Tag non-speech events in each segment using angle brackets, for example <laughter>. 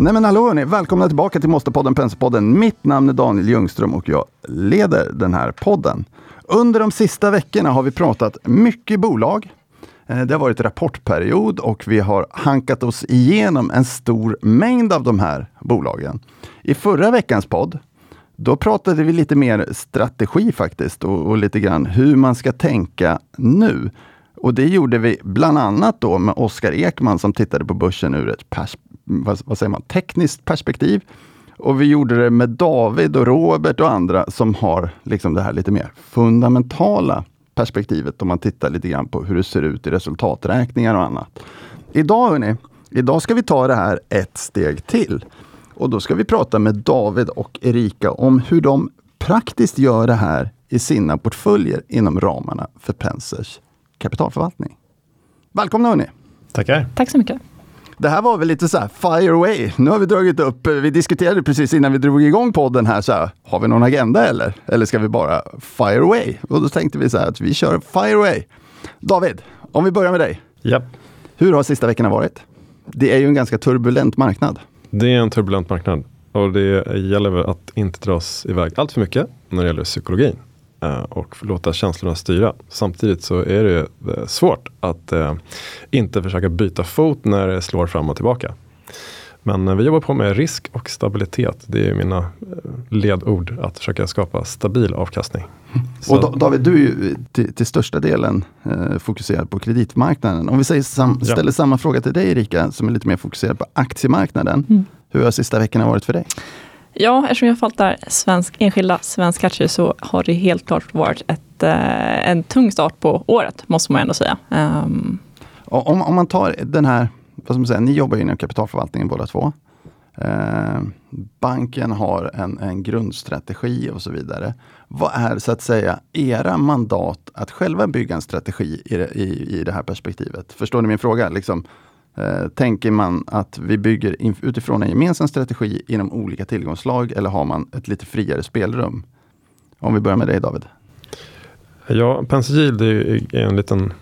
Nej men hallå hörni, välkomna tillbaka till Måste-podden Penselpodden. Mitt namn är Daniel Ljungström och jag leder den här podden. Under de sista veckorna har vi pratat mycket bolag. Eh, det har varit rapportperiod och vi har hankat oss igenom en stor mängd av de här bolagen. I förra veckans podd, då pratade vi lite mer strategi faktiskt och, och lite grann hur man ska tänka nu. Och det gjorde vi bland annat då med Oskar Ekman som tittade på börsen ur ett pers vad, vad säger man, tekniskt perspektiv. Och vi gjorde det med David och Robert och andra som har liksom det här lite mer fundamentala perspektivet om man tittar lite grann på hur det ser ut i resultaträkningar och annat. Idag hörni, idag ska vi ta det här ett steg till. Och då ska vi prata med David och Erika om hur de praktiskt gör det här i sina portföljer inom ramarna för Pensers kapitalförvaltning. Välkomna hörni! Tackar! Tack så mycket! Det här var väl lite så här, fire away. Nu har vi dragit upp, vi diskuterade precis innan vi drog igång podden här, så här, har vi någon agenda eller? Eller ska vi bara fire away? Och då tänkte vi så här att vi kör fire away. David, om vi börjar med dig. Japp. Hur har sista veckorna varit? Det är ju en ganska turbulent marknad. Det är en turbulent marknad och det gäller väl att inte dras iväg allt för mycket när det gäller psykologin. Eh, och låta känslorna styra. Samtidigt så är det eh, svårt att eh, inte försöka byta fot när det slår fram och tillbaka. Men vi jobbar på med risk och stabilitet. Det är mina ledord. Att försöka skapa stabil avkastning. Så. Och David, du är ju till, till största delen eh, fokuserad på kreditmarknaden. Om vi säger sam, ställer ja. samma fråga till dig Erika, som är lite mer fokuserad på aktiemarknaden. Mm. Hur har sista veckorna varit för dig? Ja, eftersom jag förvaltar svensk, enskilda svenska aktier så har det helt klart varit ett, eh, en tung start på året, måste man ändå säga. Um. Om, om man tar den här, vad ska man säga, ni jobbar ju inom kapitalförvaltningen båda två. Eh, banken har en, en grundstrategi och så vidare. Vad är så att säga era mandat att själva bygga en strategi i, i, i det här perspektivet? Förstår ni min fråga? Liksom, Eh, tänker man att vi bygger utifrån en gemensam strategi inom olika tillgångslag eller har man ett lite friare spelrum? Om vi börjar med dig David. Ja, Pensigild är en liten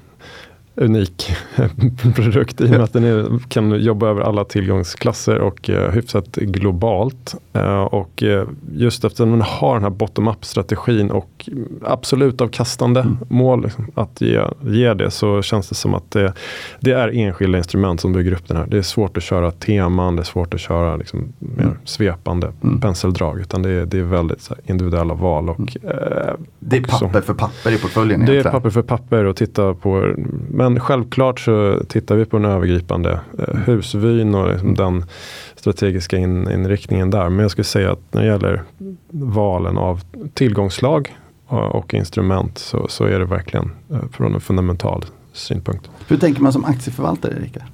unik <laughs> produkt i och med att den är, kan jobba över alla tillgångsklasser och uh, hyfsat globalt. Uh, och uh, just efter att man har den här bottom-up strategin och absolut avkastande mm. mål liksom, att ge, ge det så känns det som att det, det, är enskilda instrument som bygger upp den här. Det är svårt att köra teman, det är svårt att köra liksom, mer mm. svepande mm. penseldrag utan det är, det är väldigt här, individuella val. Och, mm. det är papper för papper i portföljen? Det är papper för papper och titta på men men självklart så tittar vi på den övergripande eh, husvyn och liksom den strategiska in, inriktningen där. Men jag skulle säga att när det gäller valen av tillgångslag och, instrument så, så är det verkligen eh, från en fundamental synpunkt. Hur tänker man som aktieförvaltare Erika?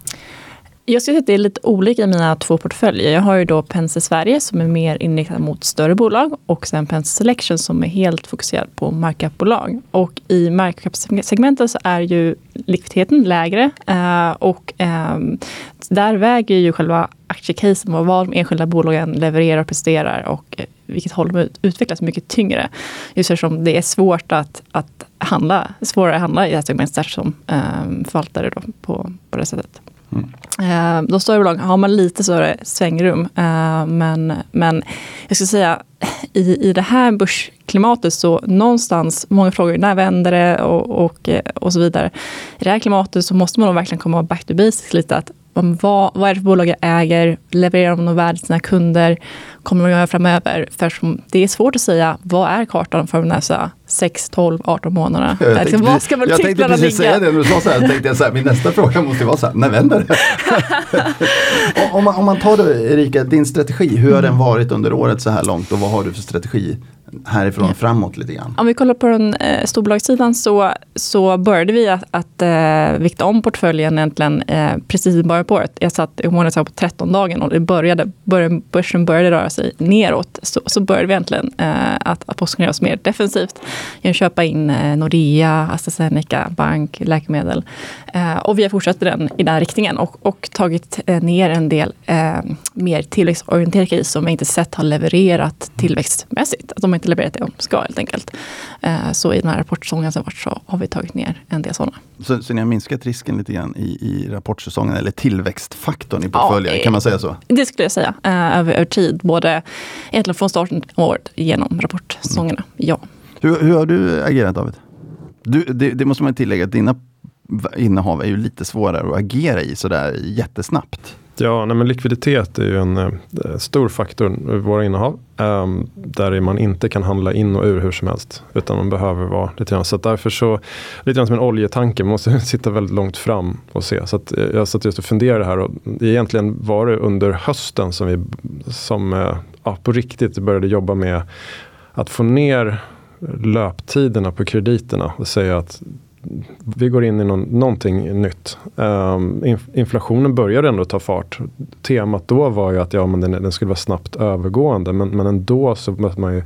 Jag skulle säga att det är lite olika i mina två portföljer. Jag har ju då Pense Sverige som är mer inriktad mot större bolag och sen Pense Selection som är helt fokuserad på markup-bolag. Och i markup-segmentet så är ju likviditeten lägre eh, och eh, där väger ju själva aktiecasen och vad de enskilda bolagen levererar och presterar och eh, vilket håll de utvecklas mycket tyngre. Just eftersom det är svårt att, att handla, svårare att handla i det här segmentet som eh, förvaltare då på, på det sättet. Mm. De större bolagen har man lite större svängrum. Eh, men, men jag skulle säga i, i det här börsklimatet så någonstans, många frågor, när vänder det och, och, eh, och så vidare. I det här klimatet så måste man nog verkligen komma back to basics lite. Att om vad, vad är det för bolag jag äger? Levererar de något värde till sina kunder? Kommer de göra framöver? För det är svårt att säga vad är kartan för de nästa 6, 12, 18 månaderna? Jag tänkte, vad ska man jag tänkte precis ligga? säga det, när du sa så här, tänkte jag så här, min nästa fråga måste vara så här, när vänder det? <laughs> om, man, om man tar det Erika, din strategi, hur har den varit under året så här långt och vad har du för strategi härifrån ja. framåt lite grann? Om vi kollar på den eh, storbolagssidan så, så började vi att, att eh, vikta om portföljen egentligen eh, precis i början på året. Jag satt i på 13 dagen och det började, började, börsen började röra sig neråt. Så, så började vi egentligen eh, att, att positionera oss mer defensivt genom att köpa in eh, Nordea, AstraZeneca, bank, läkemedel. Eh, och vi har fortsatt den, i den riktningen och, och tagit eh, ner en del eh, mer tillväxtorienterade case som vi inte sett har levererat tillväxtmässigt. Att de inte levererat det de ska helt enkelt. Eh, så i den här rapportsäsongen som varit så har vi tagit ner en del sådana. Så, så ni har minskat risken lite grann i, i rapportsäsongen, eller tillväxtfaktorn i portföljen, ja, kan man säga så? Det skulle jag säga, eh, över, över tid. Både egentligen från starten av året genom rapportsäsongerna, mm. ja. Hur, hur har du agerat David? Du, det, det måste man tillägga, att dina innehav är ju lite svårare att agera i sådär jättesnabbt. Ja, nej, men likviditet är ju en eh, stor faktor i våra innehav. Eh, där man inte kan handla in och ur hur som helst. Utan man behöver vara lite grann. Så därför så, lite grann som en oljetanke, man måste <laughs> sitta väldigt långt fram och se. Så att, eh, jag satt just och funderade här och egentligen var det under hösten som vi som, eh, ja, på riktigt började jobba med att få ner löptiderna på krediterna och säga att vi går in i någon, någonting nytt. Um, inflationen började ändå ta fart. Temat då var ju att ja, men den, den skulle vara snabbt övergående men, men ändå så måste man ju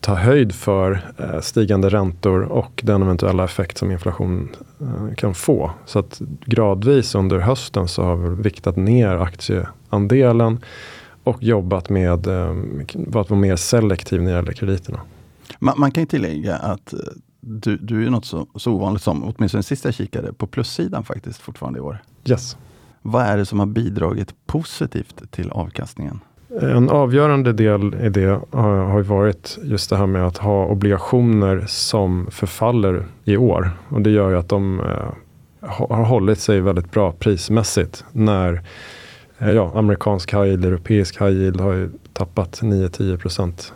ta höjd för eh, stigande räntor och den eventuella effekt som inflation eh, kan få. Så att gradvis under hösten så har vi viktat ner aktieandelen och jobbat med eh, att vara mer selektiv när det gäller krediterna. Man, man kan ju tillägga att eh, du, du är något så, så ovanligt som, åtminstone sist jag kikade, på plussidan faktiskt fortfarande i år. Yes. Vad är det som har bidragit positivt till avkastningen? En avgörande del i det har varit just det här med att ha obligationer som förfaller i år. Och det gör ju att de eh, har hållit sig väldigt bra prismässigt när eh, ja, amerikansk high yield, europeisk high yield har ju tappat 9-10 procent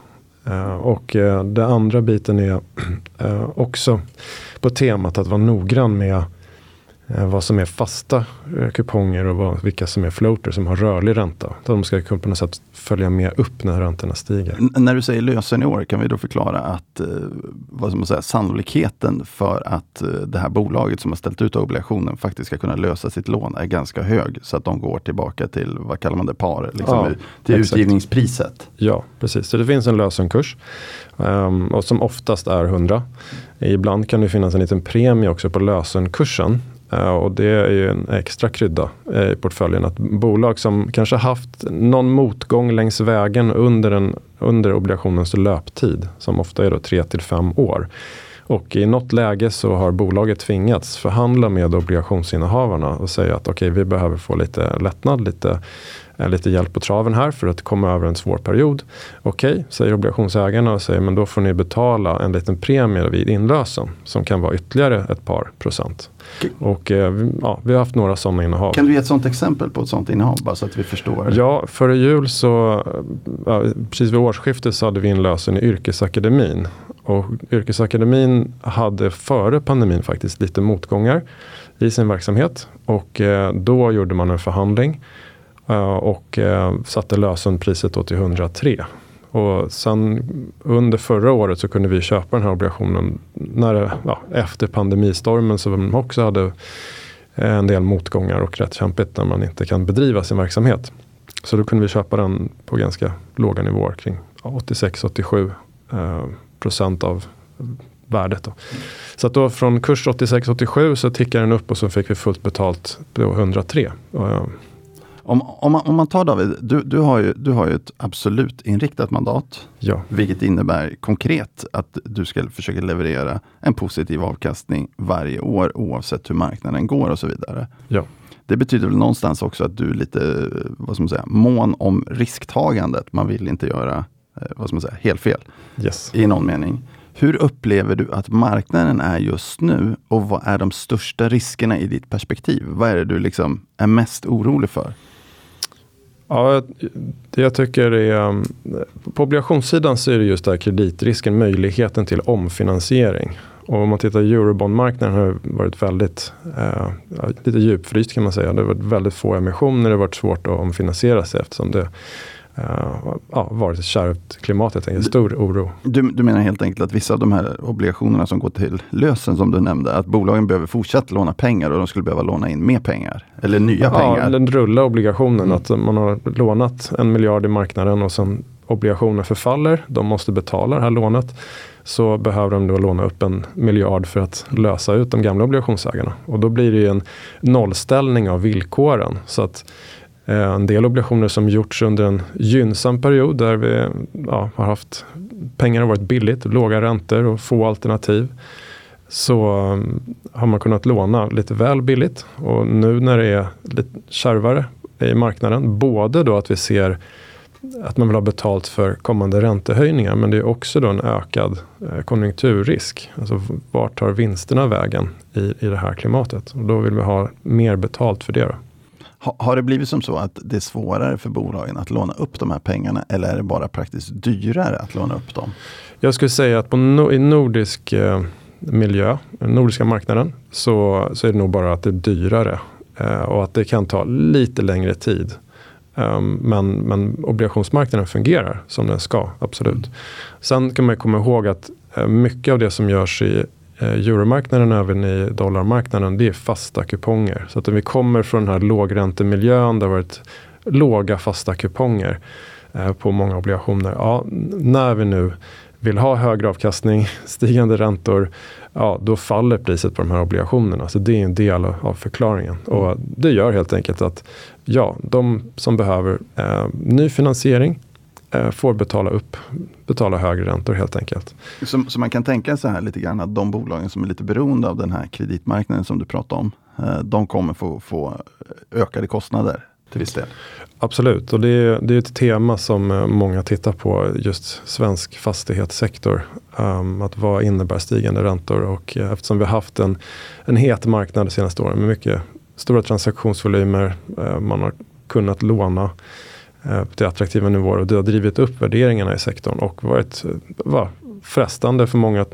Uh, och uh, det andra biten är uh, <clears throat> också på temat att vara noggrann med vad som är fasta kuponger och vad, vilka som är floater som har rörlig ränta. De ska på något sätt följa med upp när räntorna stiger. N när du säger lösen i år, kan vi då förklara att vad ska man säga, sannolikheten för att det här bolaget som har ställt ut obligationen faktiskt ska kunna lösa sitt lån är ganska hög. Så att de går tillbaka till, vad kallar man det, par? Liksom, ja, till exakt. utgivningspriset. Ja, precis. Så det finns en lösenkurs um, och som oftast är 100. Ibland kan det finnas en liten premie också på lösenkursen. Eh, och det är ju en extra krydda eh, i portföljen. Att bolag som kanske haft någon motgång längs vägen under, en, under obligationens löptid, som ofta är då 3 till 5 år. Och i något läge så har bolaget tvingats förhandla med obligationsinnehavarna och säga att okej, okay, vi behöver få lite lättnad, lite lite hjälp på traven här för att komma över en svår period. Okej, okay, säger obligationsägarna och säger men då får ni betala en liten premie vid inlösen som kan vara ytterligare ett par procent. Okay. Och eh, ja, vi har haft några sådana innehav. Kan du ge ett sådant exempel på ett sådant innehav bara så att vi förstår? Ja, före jul så, ja, precis vid årsskiftet så hade vi inlösen i Yrkesakademin. Och Yrkesakademin hade före pandemin faktiskt lite motgångar i sin verksamhet. Och eh, då gjorde man en förhandling Eh, Eh, och eh, satte lösenpriset då till 103. Och sen under förra året så kunde vi köpa den här obligationen när, ja, efter pandemistormen så också hade eh, en del motgångar och rätt kämpigt när man inte kan bedriva sin verksamhet. Så då kunde vi köpa den på ganska låga nivåer kring 86-87 eh, procent av värdet. Då. Så att då från kurs 86-87 så tickade den upp och så fick vi fullt betalt på 103. Och, om, om, man, om man tar David, du, du, har ju, du har ju ett absolut inriktat mandat. Ja. Vilket innebär konkret att du ska försöka leverera en positiv avkastning varje år oavsett hur marknaden går och så vidare. Ja. Det betyder väl någonstans också att du är lite vad ska man säga, mån om risktagandet. Man vill inte göra eh, vad ska man säga, helt fel yes. i någon mening. Hur upplever du att marknaden är just nu och vad är de största riskerna i ditt perspektiv? Vad är det du liksom är mest orolig för? Ja, det jag tycker är, ehm, på obligationssidan så är det just där kreditrisken, möjligheten till omfinansiering. Och om man tittar på eurobondmarknaden har varit väldigt eh, lite djupfryst kan man säga. Det har varit väldigt få emissioner, det har varit svårt att omfinansiera sig eftersom det uh, ja, varit ett kärvt klimat helt enkelt, stor oro. Du, du menar helt enkelt att vissa av de här obligationerna som går till lösen som du nämnde, att bolagen behöver fortsätta låna pengar och de skulle behöva låna in mer pengar? Eller nya ja, pengar? den rulla obligationen, mm. att man har lånat en miljard i marknaden och sen obligationen förfaller, de måste betala det här lånet så behöver de då låna upp en miljard för att lösa ut de gamla obligationsägarna. Och då blir det en nollställning av villkoren. Så att Eh, Eh, en del obligationer som gjorts under en gynnsam period där vi ja, har haft pengar har varit billigt, låga räntor och få alternativ så eh, har man kunnat låna lite väl billigt. Och nu när det är lite kärvare i marknaden, både då att vi ser att man vill ha betalt för kommande räntehöjningar men det är också då en ökad eh, konjunkturrisk. Alltså vart tar vinsterna vägen i, i det här klimatet? Och då vill vi ha mer betalt för det. Då. Ha, har det blivit som så att det är svårare för bolagen att låna upp de här pengarna eller är det bara praktiskt dyrare att låna upp dem? Jag skulle säga att på no, i nordisk eh, miljö, nordiska marknaden, så, så är det nog bara att det är dyrare eh, och att det kan ta lite längre tid. Um, men, men obligationsmarknaden fungerar som den ska, absolut. Mm. Sen kan man komma ihåg att uh, mycket av det som görs i Eh, euromarknaden och även i dollarmarknaden, det är fasta kuponger. Så att om vi kommer från den här lågräntemiljön, det har varit låga fasta kuponger eh, på många obligationer. Ja, när vi nu vill ha högre avkastning, <laughs> stigande räntor, ja, då faller priset på de här obligationerna. Så det är en del av förklaringen. Och det gör helt enkelt att ja, de som behöver eh, ny finansiering får betala upp, betala högre räntor helt enkelt. Så, så, man kan tänka sig här lite grann att de bolagen som är lite beroende av den här kreditmarknaden som du pratade om, eh, de kommer få, få ökade kostnader till viss del? Absolut, och det är, det är ett tema som eh, många tittar på, just svensk fastighetssektor. Um, att vad innebär stigande räntor? Och eftersom vi har haft en, en het marknad de senaste åren med mycket stora transaktionsvolymer, man har kunnat låna Eh, till attraktiva nivåer och det har drivit upp värderingarna i sektorn och varit eh, va, frestande för många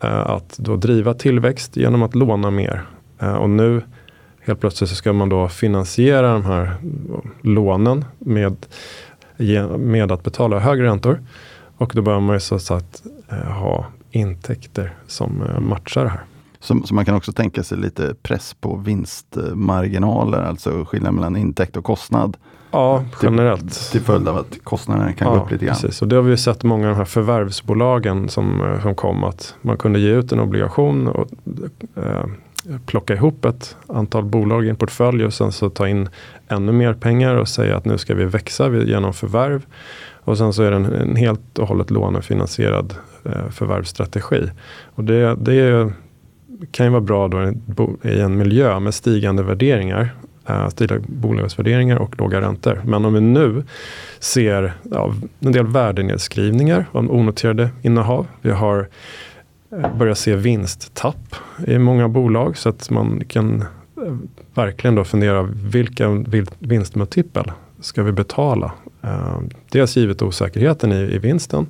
eh, att då driva tillväxt genom att låna mer. och nu helt plötsligt så ska man då finansiera de här lånen med, med att betala högre räntor. Och då behöver man ju så att eh, ha intäkter som eh, matchar det här. Så, så, man kan också tänka sig lite press på vinstmarginaler, alltså skillnaden mellan intäkt och kostnad. Ja, generellt. Till, till följd av att kostnaderna kan ja, gå upp lite grann. Precis. Och det har vi sett många av de här förvärvsbolagen som, eh, som kom att man kunde ge ut en obligation och eh, plocka ihop ett antal bolag i en portfölj och sen så ta in ännu mer pengar och säga att nu ska vi växa genom förvärv. Och sen så är det en, en helt och hållet lånefinansierad eh, förvärvsstrategi. Och det, det är, kan ju vara bra då i en miljö med stigande värderingar. Eh, stigande bolagsvärderingar och låga räntor. Men om vi nu ser ja, en del värdenedskrivningar av onoterade innehav. Vi har eh, börjat se vinsttapp i många bolag så att man kan eh, verkligen då fundera vilken vinstmultipel ska vi betala? Eh, dels givet osäkerheten i, i vinsten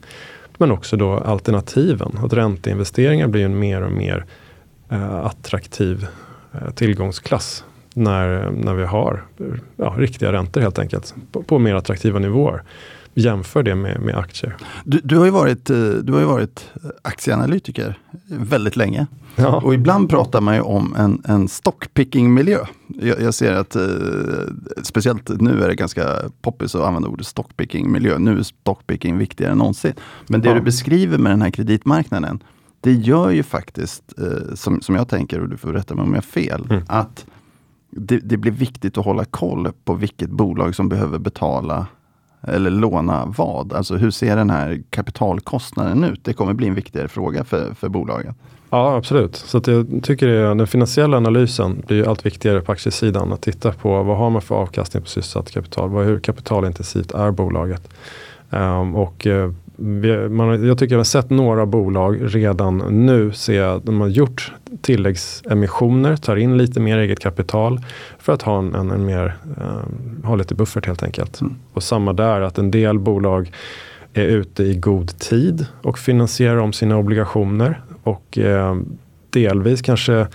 men också då alternativen. Att ränteinvesteringar blir en mer och mer eh, attraktiv eh, tillgångsklass när, när vi har ja, riktiga räntor helt enkelt på, på mer attraktiva nivåer jämför det med, med aktier. Du, du, har ju varit, eh, du har varit aktieanalytiker väldigt länge. Ja. Och ibland pratar man ju om en, en stockpicking-miljö. Jag, jag, ser att eh, speciellt nu är det ganska poppis att använda ordet stockpicking-miljö. Nu är stockpicking viktigare än någonsin. Men det ja. du beskriver med den här kreditmarknaden, det gör ju faktiskt, eh, som, som jag tänker, och du får rätta mig om jag har fel, mm. att det, det, blir viktigt att hålla koll på vilket bolag som behöver betala eller låna vad? Alltså hur ser den här kapitalkostnaden ut? Det kommer bli en viktigare fråga för, för bolagen. Ja absolut, så jag tycker det, den finansiella analysen blir allt viktigare på aktiesidan. Att titta på vad har man för avkastning på sysselsatt kapital? hur kapitalintensivt är bolaget? Um, och eh, man, jag tycker jag har sett några bolag redan nu se att de har gjort tilläggsemissioner, tar in lite mer eget kapital för att ha en, en, mer, um, ha lite buffert helt enkelt. Mm. Och samma där, att en del bolag är ute i god tid och finansierar om sina obligationer och eh, delvis kanske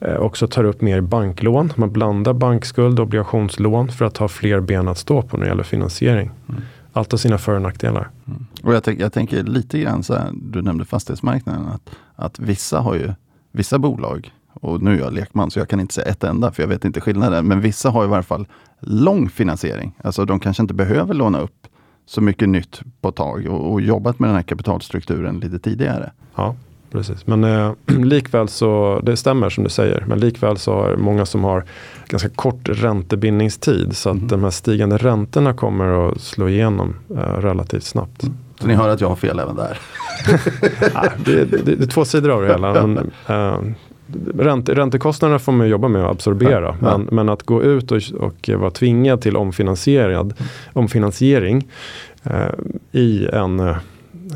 eh, också tar upp mer banklån. Man blandar bankskuld och obligationslån för att ha fler ben att stå på när det gäller finansiering. Mm allt har sina för och nackdelar. Mm. Och jag, jag, tänker lite grann så här, du nämnde fastighetsmarknaden, att, att vissa har ju, vissa bolag, och nu är jag lekman så jag kan inte säga ett enda för jag vet inte skillnaden, men vissa har i varje fall lång finansiering. Alltså de kanske inte behöver låna upp så mycket nytt på ett tag och, och jobbat med den här kapitalstrukturen lite tidigare. Ja, precis. Men eh, <clears throat> likväl så, det stämmer som du säger, men likväl så har många som har ganska kort räntebindningstid så att mm. de här stigande räntorna kommer att slå igenom eh, relativt snabbt. Mm. Så ni hör att jag har fel även där. <laughs> ja, det, det, det, är två sidor av det hela. Men, uh, Ränte, räntekostnaderna får man jobba med att absorbera. Ja, ja. Men, men, att gå ut och, och vara tvingad till omfinansierad, omfinansiering eh, i en eh,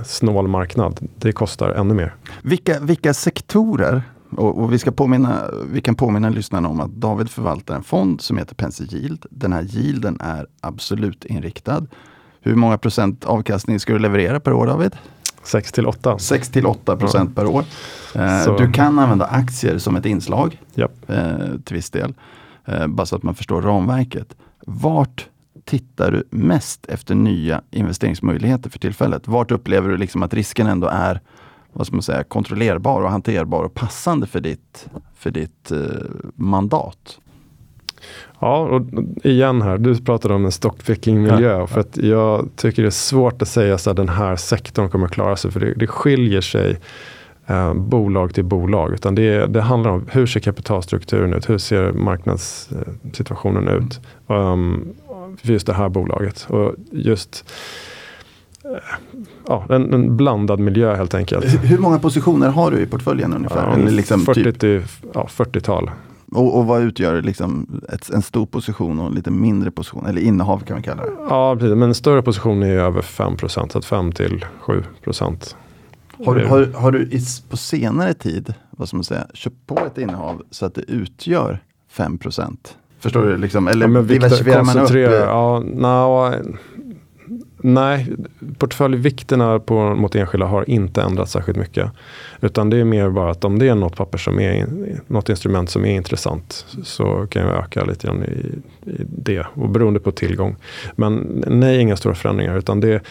snål marknad, det kostar ännu mer. Vilka, vilka sektorer och, och, vi, ska påminna, vi kan påminna lyssnarna om att David förvaltar en fond som heter Penser Yield. Den här yielden är absolut inriktad. Hur många procent avkastning ska du leverera per år David? 6 till 8. 6 till 8 procent ja. per år. Eh, du kan använda aktier som ett inslag yep. eh, till viss del. Eh, bara så att man förstår ramverket. Vart tittar du mest efter nya investeringsmöjligheter för tillfället? Vart upplever du liksom att risken ändå är vad ska man säga, kontrollerbar och hanterbar och passande för ditt, för ditt eh, mandat? Ja, och igen här, du pratade om en stockpicking-miljö. Ja. För att jag tycker det är svårt att säga att den här sektorn kommer klara sig. För det, det skiljer sig eh, bolag till bolag. Utan det, det, handlar om hur ser kapitalstrukturen ut? Hur ser marknadssituationen ut? Um, för just det här bolaget. Och just ja, en, en, blandad miljö helt enkelt. Hur många positioner har du i portföljen ungefär? Ja, liksom 40 typ? ja, 40-tal. Och, och, vad utgör liksom ett, en stor position och en lite mindre position? Eller innehav kan man kalla det. Ja, precis. Men en större position är över 5 procent. Så 5 till 7 procent. Har, du, har, har du på senare tid vad ska man säga, köpt på ett innehav så att det utgör 5 procent? Förstår du? Liksom, eller ja, diversifierar man upp? Ja, no, Nej, portföljvikterna på, mot enskilda har inte ändrats särskilt mycket. Utan det är mer bara att om det är något papper som är, något instrument som är intressant så kan jag öka lite grann i, i det. Och beroende på tillgång. Men nej, inga stora förändringar. Utan det,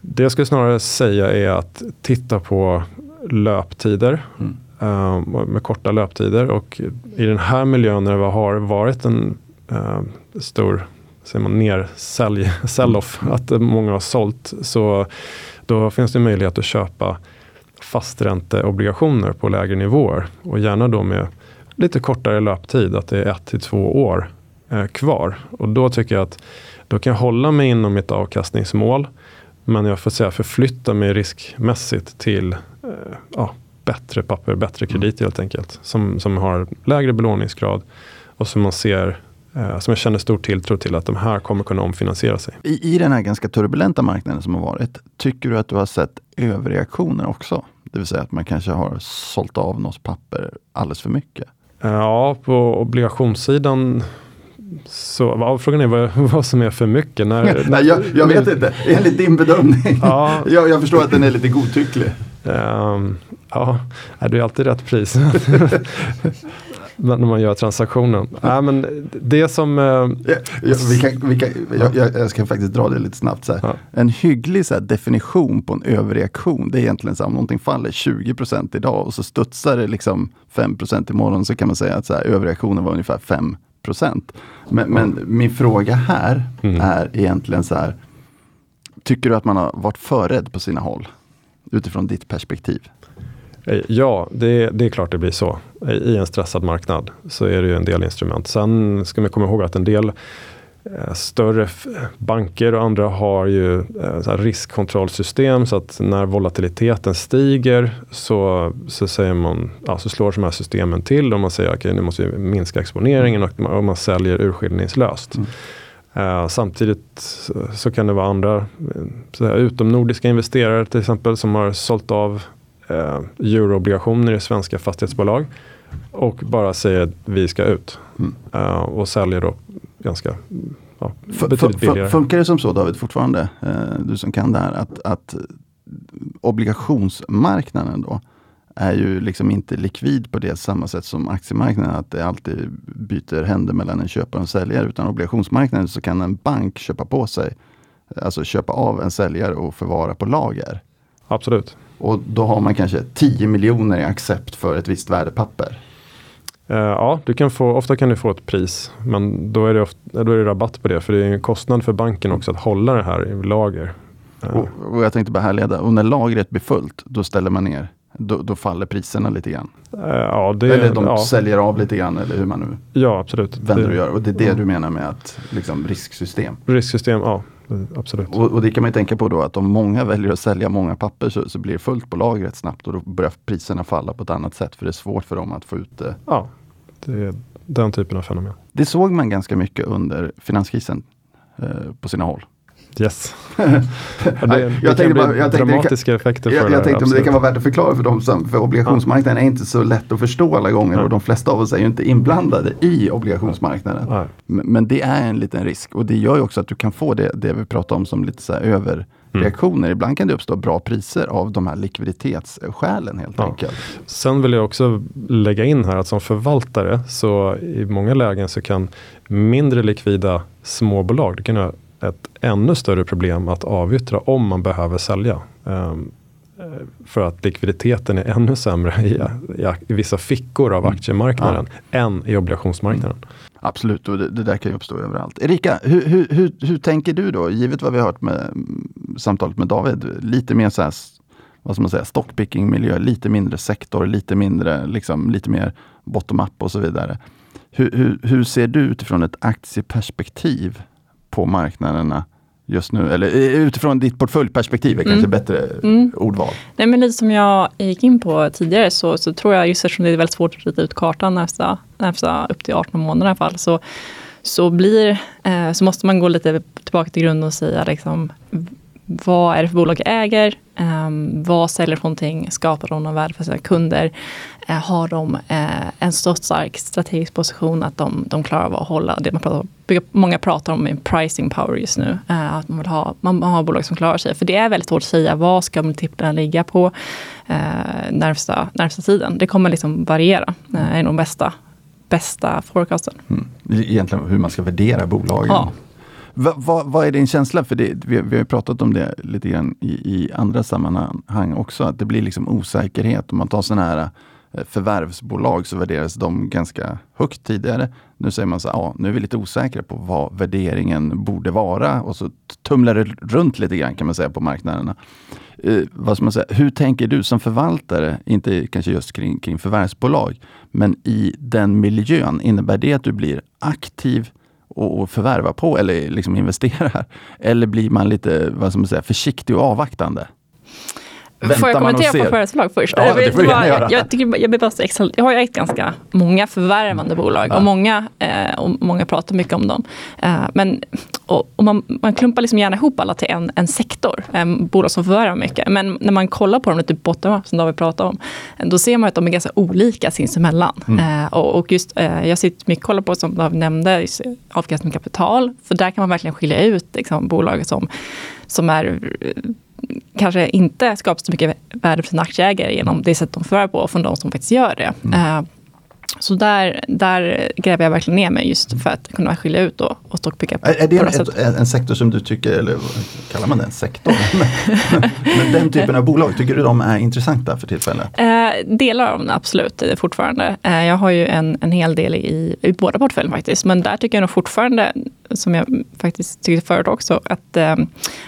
det jag skulle snarare säga är att titta på löptider. Mm. Eh, med korta löptider. Och i den här miljön när det har varit en eh, stor säger man, ner <laughs> sell-off, att många har sålt. Så då finns det möjlighet att köpa fastränteobligationer på lägre nivåer. Och gärna då med lite kortare löptid, att det är ett till två år eh, kvar. Och då tycker jag att då kan jag hålla mig inom mitt avkastningsmål. Men jag får säga förflytta mig riskmässigt till eh, ja, bättre papper, bättre kredit helt enkelt. Som, som har lägre belåningsgrad och som man ser Eh, som jag känner stor tilltro till att de här kommer kunna omfinansiera sig. I, I den här ganska turbulenta marknaden som har varit, tycker du att du har sett överreaktioner också? Det vill säga att man kanske har sålt av något papper alldeles för mycket? Eh, ja, på obligationssidan så ja, frågan är vad, <laughs> vad som är för mycket. När, <laughs> Nej, jag, jag vet inte, enligt din bedömning. Ja. jag, jag förstår att den är lite godtycklig. Um, ja, det är alltid rätt pris. <laughs> när man gör transaktionen. Nej, men det som... Eh, ja, ja, vi kan, vi kan, jag, jag, ska faktiskt dra det lite snabbt. Så ja. En hygglig så definition på en överreaktion, det är egentligen så här, om någonting faller 20% idag och så studsar det liksom 5% imorgon så kan man säga att så här, överreaktionen var ungefär 5 Men, men min fråga här mm. är egentligen så här, tycker du att man har varit förrädd på sina håll? Utifrån ditt perspektiv? Eh, ja, det, det, är klart det blir så. I en stressad marknad så är det ju en del instrument. Sen ska man komma ihåg att en del eh, större banker och andra har ju eh, riskkontrollsystem så att när volatiliteten stiger så, så, säger man, ja, så slår de här systemen till och man säger att okay, nu måste vi minska exponeringen och, och man säljer urskillningslöst. Mm. Uh, samtidigt så, så, kan det vara andra så här, utomnordiska investerare till exempel som har sålt av eh, euroobligationer i svenska fastighetsbolag och bara säger att vi ska ut. Mm. Uh, och säljer då ganska ja, betydligt billigare. Funkar det som så David fortfarande, uh, du som kan det här, att, att obligationsmarknaden då är ju liksom inte likvid på det samma sätt som aktiemarknaden, att det alltid byter händer mellan en köpare och en säljare. Utan obligationsmarknaden så kan en bank köpa på sig, alltså köpa av en säljare och förvara på lager. Absolut. Och då har man kanske 10 miljoner i accept för ett visst värdepapper. Uh, ja, du kan få, ofta kan du få ett pris. Men då är, det ofta, då är det rabatt på det. För det är en kostnad för banken också att hålla det här i lager. Uh. Och, och, jag tänkte bara härleda. Och när lagret blir fullt, då ställer man ner. Då, då faller priserna lite grann. Uh, ja, det, eller de ja. säljer av lite grann eller hur man nu ja, absolut. vänder och gör. Och det är det du menar med att liksom, risksystem? Risksystem, ja. absolut. Och, och, det kan man tänka på då att om många väljer att sälja många papper så, så blir det fullt på lagret snabbt och då börjar priserna falla på ett annat sätt för det är svårt för dem att få ut det. Ja, det är den typen av fenomen. Det såg man ganska mycket under finanskrisen eh, på sina håll. Yes. det, jag bli bara, dramatiska effekter för jag, tänkte att det kan vara värt att förklara för dem som, för obligationsmarknaden är inte så lätt att förstå alla gånger ja. och de flesta av oss är ju inte inblandade i obligationsmarknaden. Ja. Men, det är en liten risk och det gör ju också att du kan få det, det vi pratar om som lite så här överreaktioner. Mm. Ibland kan det uppstå bra priser av de här likviditetsskälen helt ja. enkelt. Sen vill jag också lägga in här att som förvaltare så i många lägen så kan mindre likvida småbolag, det kan ett ännu större problem att avyttra om man behöver sälja. Um, för att likviditeten är ännu sämre i, i, vissa fickor av mm. aktiemarknaden ja. än i obligationsmarknaden. Mm. Absolut, och det, det, där kan ju uppstå överallt. Erika, hur, hur, hur, hur, tänker du då, givet vad vi har hört med samtalet med David, lite mer så här, vad ska man säga, stockpicking miljö, lite mindre sektor, lite mindre, liksom, lite mer bottom-up och så vidare. Hur, hur, hur ser du utifrån ett aktieperspektiv på marknaderna just nu? Eller utifrån ditt portföljperspektiv är mm. kanske bättre mm. ordval. Nej, men lite som jag gick in på tidigare så, så tror jag, just eftersom det är väldigt svårt att rita ut kartan nästa, nästa upp till 18 månader i alla fall, så, så, blir, eh, så måste man gå lite tillbaka till grunden och säga liksom, vad är det för bolag jag äger? Um, vad säljer för någonting? Skapar de någon värde för sina kunder? Uh, har de uh, en så stark strategisk position att de, de klarar av att hålla det man pratar, många pratar om pricing power just nu. Uh, att man vill ha, man, har bolag som klarar sig. För det är väldigt svårt att säga vad ska multiplarna ligga på närmsta, närmsta tiden. Det kommer liksom variera. Det är nog bästa, bästa forecasten. Mm. Egentligen hur man ska värdera bolagen. Ja. Va, va, vad är din känsla? För det, vi, vi har pratat om det lite grann i, i, andra sammanhang också, att det blir liksom osäkerhet. Om man tar sådana här eh, förvärvsbolag så värderas de ganska högt tidigare. Nu säger man så här, ja, nu är vi lite osäkra på vad värderingen borde vara och så tumlar det runt lite grann kan man säga på marknaderna. Eh, vad ska man säga, hur tänker du som förvaltare, inte kanske just kring, kring förvärvsbolag, men i den miljön, innebär det att du blir aktiv och förvärva på eller liksom investera? Eller blir man lite vad ska man säga, försiktig och avvaktande? Får jag kommentera på förvärvsbolag först? Ja, det får jag, jag, jag, tycker, jag, bara extra, jag har ägt ganska många förvärvande bolag ja. och, många, eh, och många pratar mycket om dem. Eh, men, och, och man, man, klumpar liksom gärna ihop alla till en, en sektor, en bolag som förvärvar mycket. Men när man kollar på dem lite bottom-up, som David pratade om, då ser man att de är ganska olika sinsemellan. Mm. Eh, och, och just, eh, jag sitter mycket och kollar på, som David nämnde, avkastning kapital. För där kan man verkligen skilja ut liksom, bolag som, som är kanske inte skapar så mycket värde för sina aktieägare genom det sätt de förvärvar på, från de som faktiskt gör det. Mm. Uh, så där, där gräver jag verkligen ner mig just för att kunna skilja ut och, och stockpicka. Är, är det en, en, en, sektor som du tycker, eller kallar man det en sektor? <laughs> men, den typen av bolag, tycker du de är intressanta för tillfället? Eh, delar av dem absolut fortfarande. Eh, jag har ju en, en hel del i, i båda portföljerna faktiskt. Men där tycker jag nog fortfarande, som jag faktiskt tyckte förut också, att eh,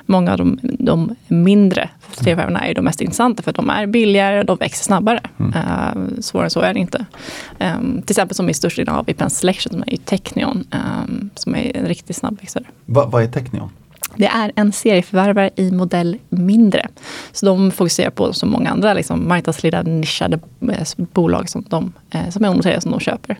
många av de, de mindre förvärven är de mest intressanta för de är billigare och de växer snabbare. Mm. Uh, svårare än så är det inte. Um, till exempel som i störst av i Penn Selection, som är Technion, um, som är en riktigt snabb växare. Va, vad är Technion? Det är en serieförvärvare i modell mindre. Så de fokuserar på, som många andra, liksom marknadsledande nischade eh, bolag som, de, eh, som är onoterade som de köper.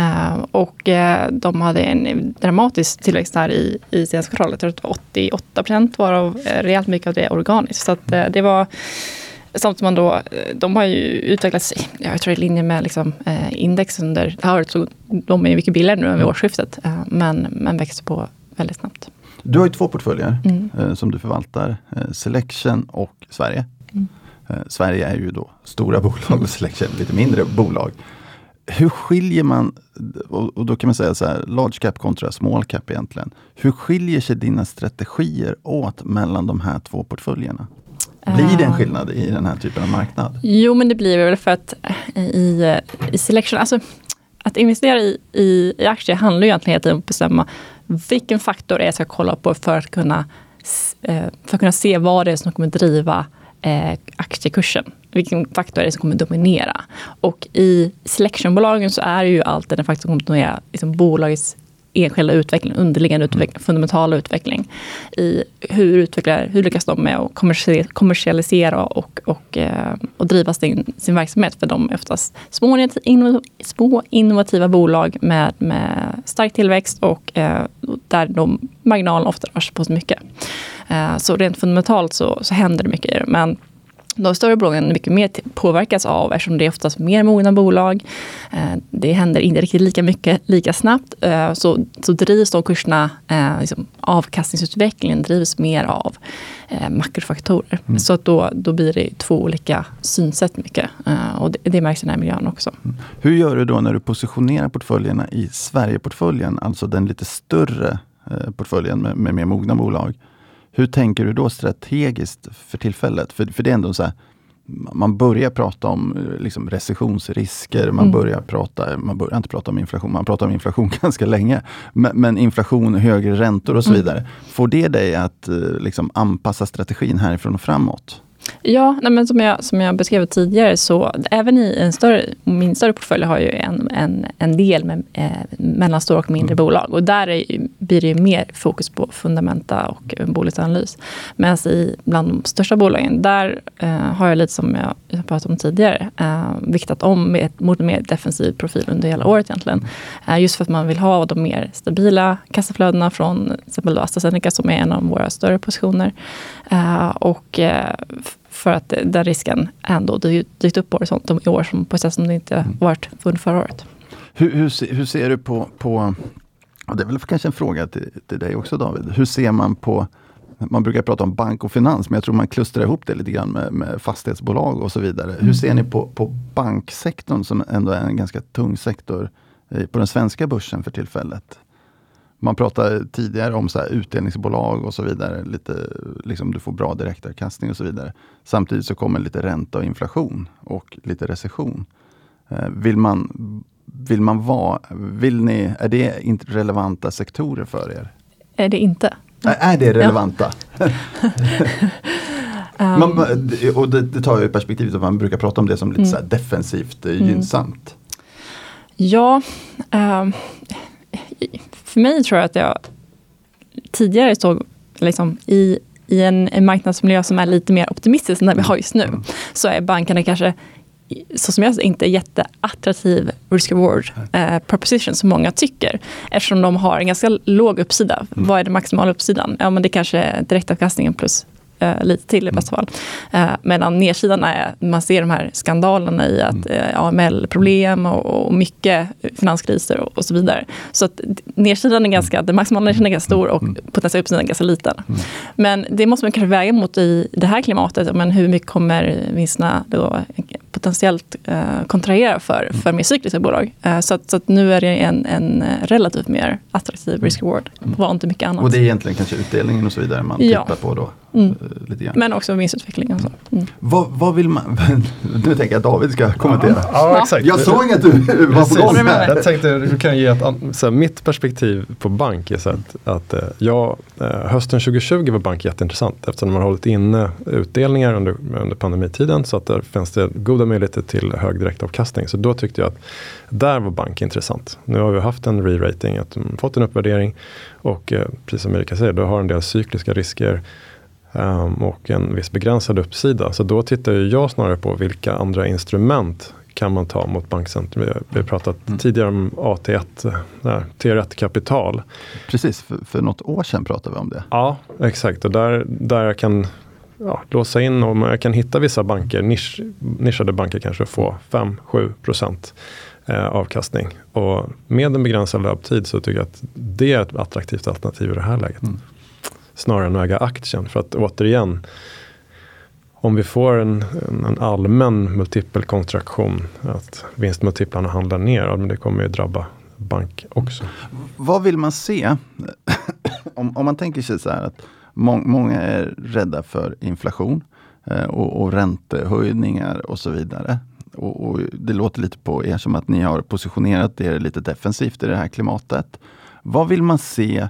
Uh, och uh, de hade en dramatisk tillväxt här i, i senaste kvartalet. Jag tror att 88 procent varav uh, rejält mycket av det är organiskt. Så det var Samt som man då, de har ju utvecklats, jag tror i linje med liksom, index under det här året, så de är mycket billigare nu än vid årsskiftet. men, men växer på väldigt snabbt. Du har ju två portföljer mm. eh, som du förvaltar. Eh, Selection och Sverige. Mm. Eh, Sverige är ju då stora <laughs> bolag och Selection lite mindre bolag. Hur skiljer man, och då kan man säga så här, large cap kontra small cap egentligen. Hur skiljer sig dina strategier åt mellan de här två portföljerna? Blir det en skillnad i den här typen av marknad? Jo, men det blir väl för att i, i selection, alltså att investera i, i, i aktier handlar ju egentligen om att bestämma vilken faktor jag ska kolla på för att kunna, eh, för att kunna se vad det är som kommer driva eh, aktiekursen. Vilken faktor är det som kommer dominera? Och i selectionbolagen så är det ju alltid den faktor som kommer dominera liksom bolagets enskilda utveckling, underliggande Mm. utveckling, fundamentala utveckling. I hur, utvecklar, hur lyckas de med att kommersialisera, och, och, eh, och driva sin, sin verksamhet? För de är oftast små, små innovativa bolag med, med stark tillväxt och eh, där de marginalen ofta rör sig på så mycket. Eh, så rent fundamentalt så, så händer det mycket i det. Men de större bolagen mycket mer påverkas av eftersom det är oftast mer mogna bolag. Eh, det händer inte riktigt lika mycket lika snabbt. Eh, så, så drivs de kurserna, eh, liksom, avkastningsutvecklingen drivs mer av makrofaktorer. Så att då, då blir det två olika synsätt mycket. Och det, det märks i den här miljön också. Hur gör du då när du positionerar portföljerna i Sverigeportföljen, alltså den lite större portföljen med, med mer mogna bolag? Hur tänker du då strategiskt för tillfället? För, för det är ändå så här, man börjar prata om eh, liksom, recessionsrisker, man Mm. börjar prata, man börjar inte prata om inflation, man pratar om inflation <laughs> ganska länge. Men, men inflation, högre räntor och så Mm. vidare. Får det dig att eh, liksom, anpassa strategin härifrån och framåt? Ja, nej men som, jag, som jag beskrev tidigare så även i en större, min större portfölj har ju en, en, en del med eh, mellanstora och mindre bolag. Och där är, blir det ju mer fokus på fundamenta och bolagsanalys. Medan i bland de största bolagen, där eh, har jag lite som jag, jag pratade om tidigare, eh, viktat om med, mot en mer defensiv profil under hela året egentligen. Eh, just för att man vill ha de mer stabila kassaflödena från till exempel AstraZeneca som är en av våra större positioner. Eh, och eh, för att den risken ändå dy- dykt upp på horisonten i år som på ett sätt som det inte varit under förra året. Hur, hur, hur ser du på, på och det är väl kanske en fråga till, till dig också David. Hur ser man på, man brukar prata om bank och finans, men jag tror man klustrar ihop det lite grann med, med fastighetsbolag och så vidare. Hur ser ni på, på banksektorn som ändå är en ganska tung sektor eh, på den svenska börsen för tillfället? Man pratade tidigare om så här utdelningsbolag och så vidare. Lite, liksom du får bra direktavkastning och så vidare. Samtidigt så kommer lite ränta och inflation och lite recession. Eh, Vill man, vill man vara, vill ni, är det inte relevanta sektorer för er? Är det inte? Är- Är det relevanta? <laughs> Um, Man, och det, det tar ju perspektivet att man brukar prata om det som lite Mm. så defensivt eh, Mm. gynnsamt. Ja, ehm, för mig tror jag att jag tidigare såg liksom, i, i en, en marknadsmiljö som är lite mer optimistisk än den vi har just nu, Mm. så är bankerna kanske så som jag ser inte jätteattraktiv risk-reward eh, proposition som många tycker. Eftersom de har en ganska låg uppsida. Mm. Vad är den maximala uppsidan? Ja, men det kanske är direktavkastningen plus eh, lite till i bästa fall. Eh, medan nedsidan är, man ser de här skandalerna i att eh, AML-problem och, och mycket finanskriser och, och så vidare. Så att nedsidan är ganska, den maximala nedsidan är ganska stor och potentiella uppsidan är ganska liten. Men det måste man kanske väga mot i det här klimatet. Men hur mycket kommer vinsterna då potentiellt eh, kontrahera för, för mer cykliska bolag? Eh, så, att, så att nu är det en, en relativt mer attraktiv risk-reward. Var inte mycket annat. Och det är egentligen kanske utdelningen och så vidare man Ja. tittar på då. Mm. eh, Lite grann. Men också vinstutveckling. Och så. Mm. Vad, vad vill man, <laughs> nu tänker jag att David ska kommentera. Ja, Ja. exakt. Jag såg att du var på gång här. Jag tänkte, du kan ge ett, så här, mitt perspektiv på bank är så att, att eh, ja, eh, hösten 2020 var bank jätteintressant eftersom man har hållit inne utdelningar under, under pandemitiden så att där finns det goda möjligheter till hög direktavkastning. Så då tyckte jag att där var bank intressant. Nu har vi haft en re-rating, att de fått en uppvärdering och precis som Erika säger, då har en del cykliska risker och en viss begränsad uppsida. Så då tittar jag snarare på vilka andra instrument kan man ta mot bankcentrum. Vi har, pratat Mm. tidigare om AT1, där, T1 kapital. Precis, för, för något år sedan pratade vi om det. Ja, exakt. Och där, där jag kan ja, låsa in och jag kan hitta vissa banker, nisch, nischade banker kanske få 5-7 procent eh, avkastning. Och med en begränsad löptid så tycker jag att det är ett attraktivt alternativ i det här läget. Mm. Snarare än att äga aktien. För att återigen, om vi får en, en, en allmän multipelkontraktion, att vinstmultiplarna handlar ner, men det kommer ju drabba bank också. Vad vill man se? <coughs> om, om man tänker sig så här att må, många är rädda för inflation eh, och, och räntehöjningar och så vidare. Och, och det låter lite på er som att ni har positionerat er lite defensivt i det här klimatet. Vad vill man se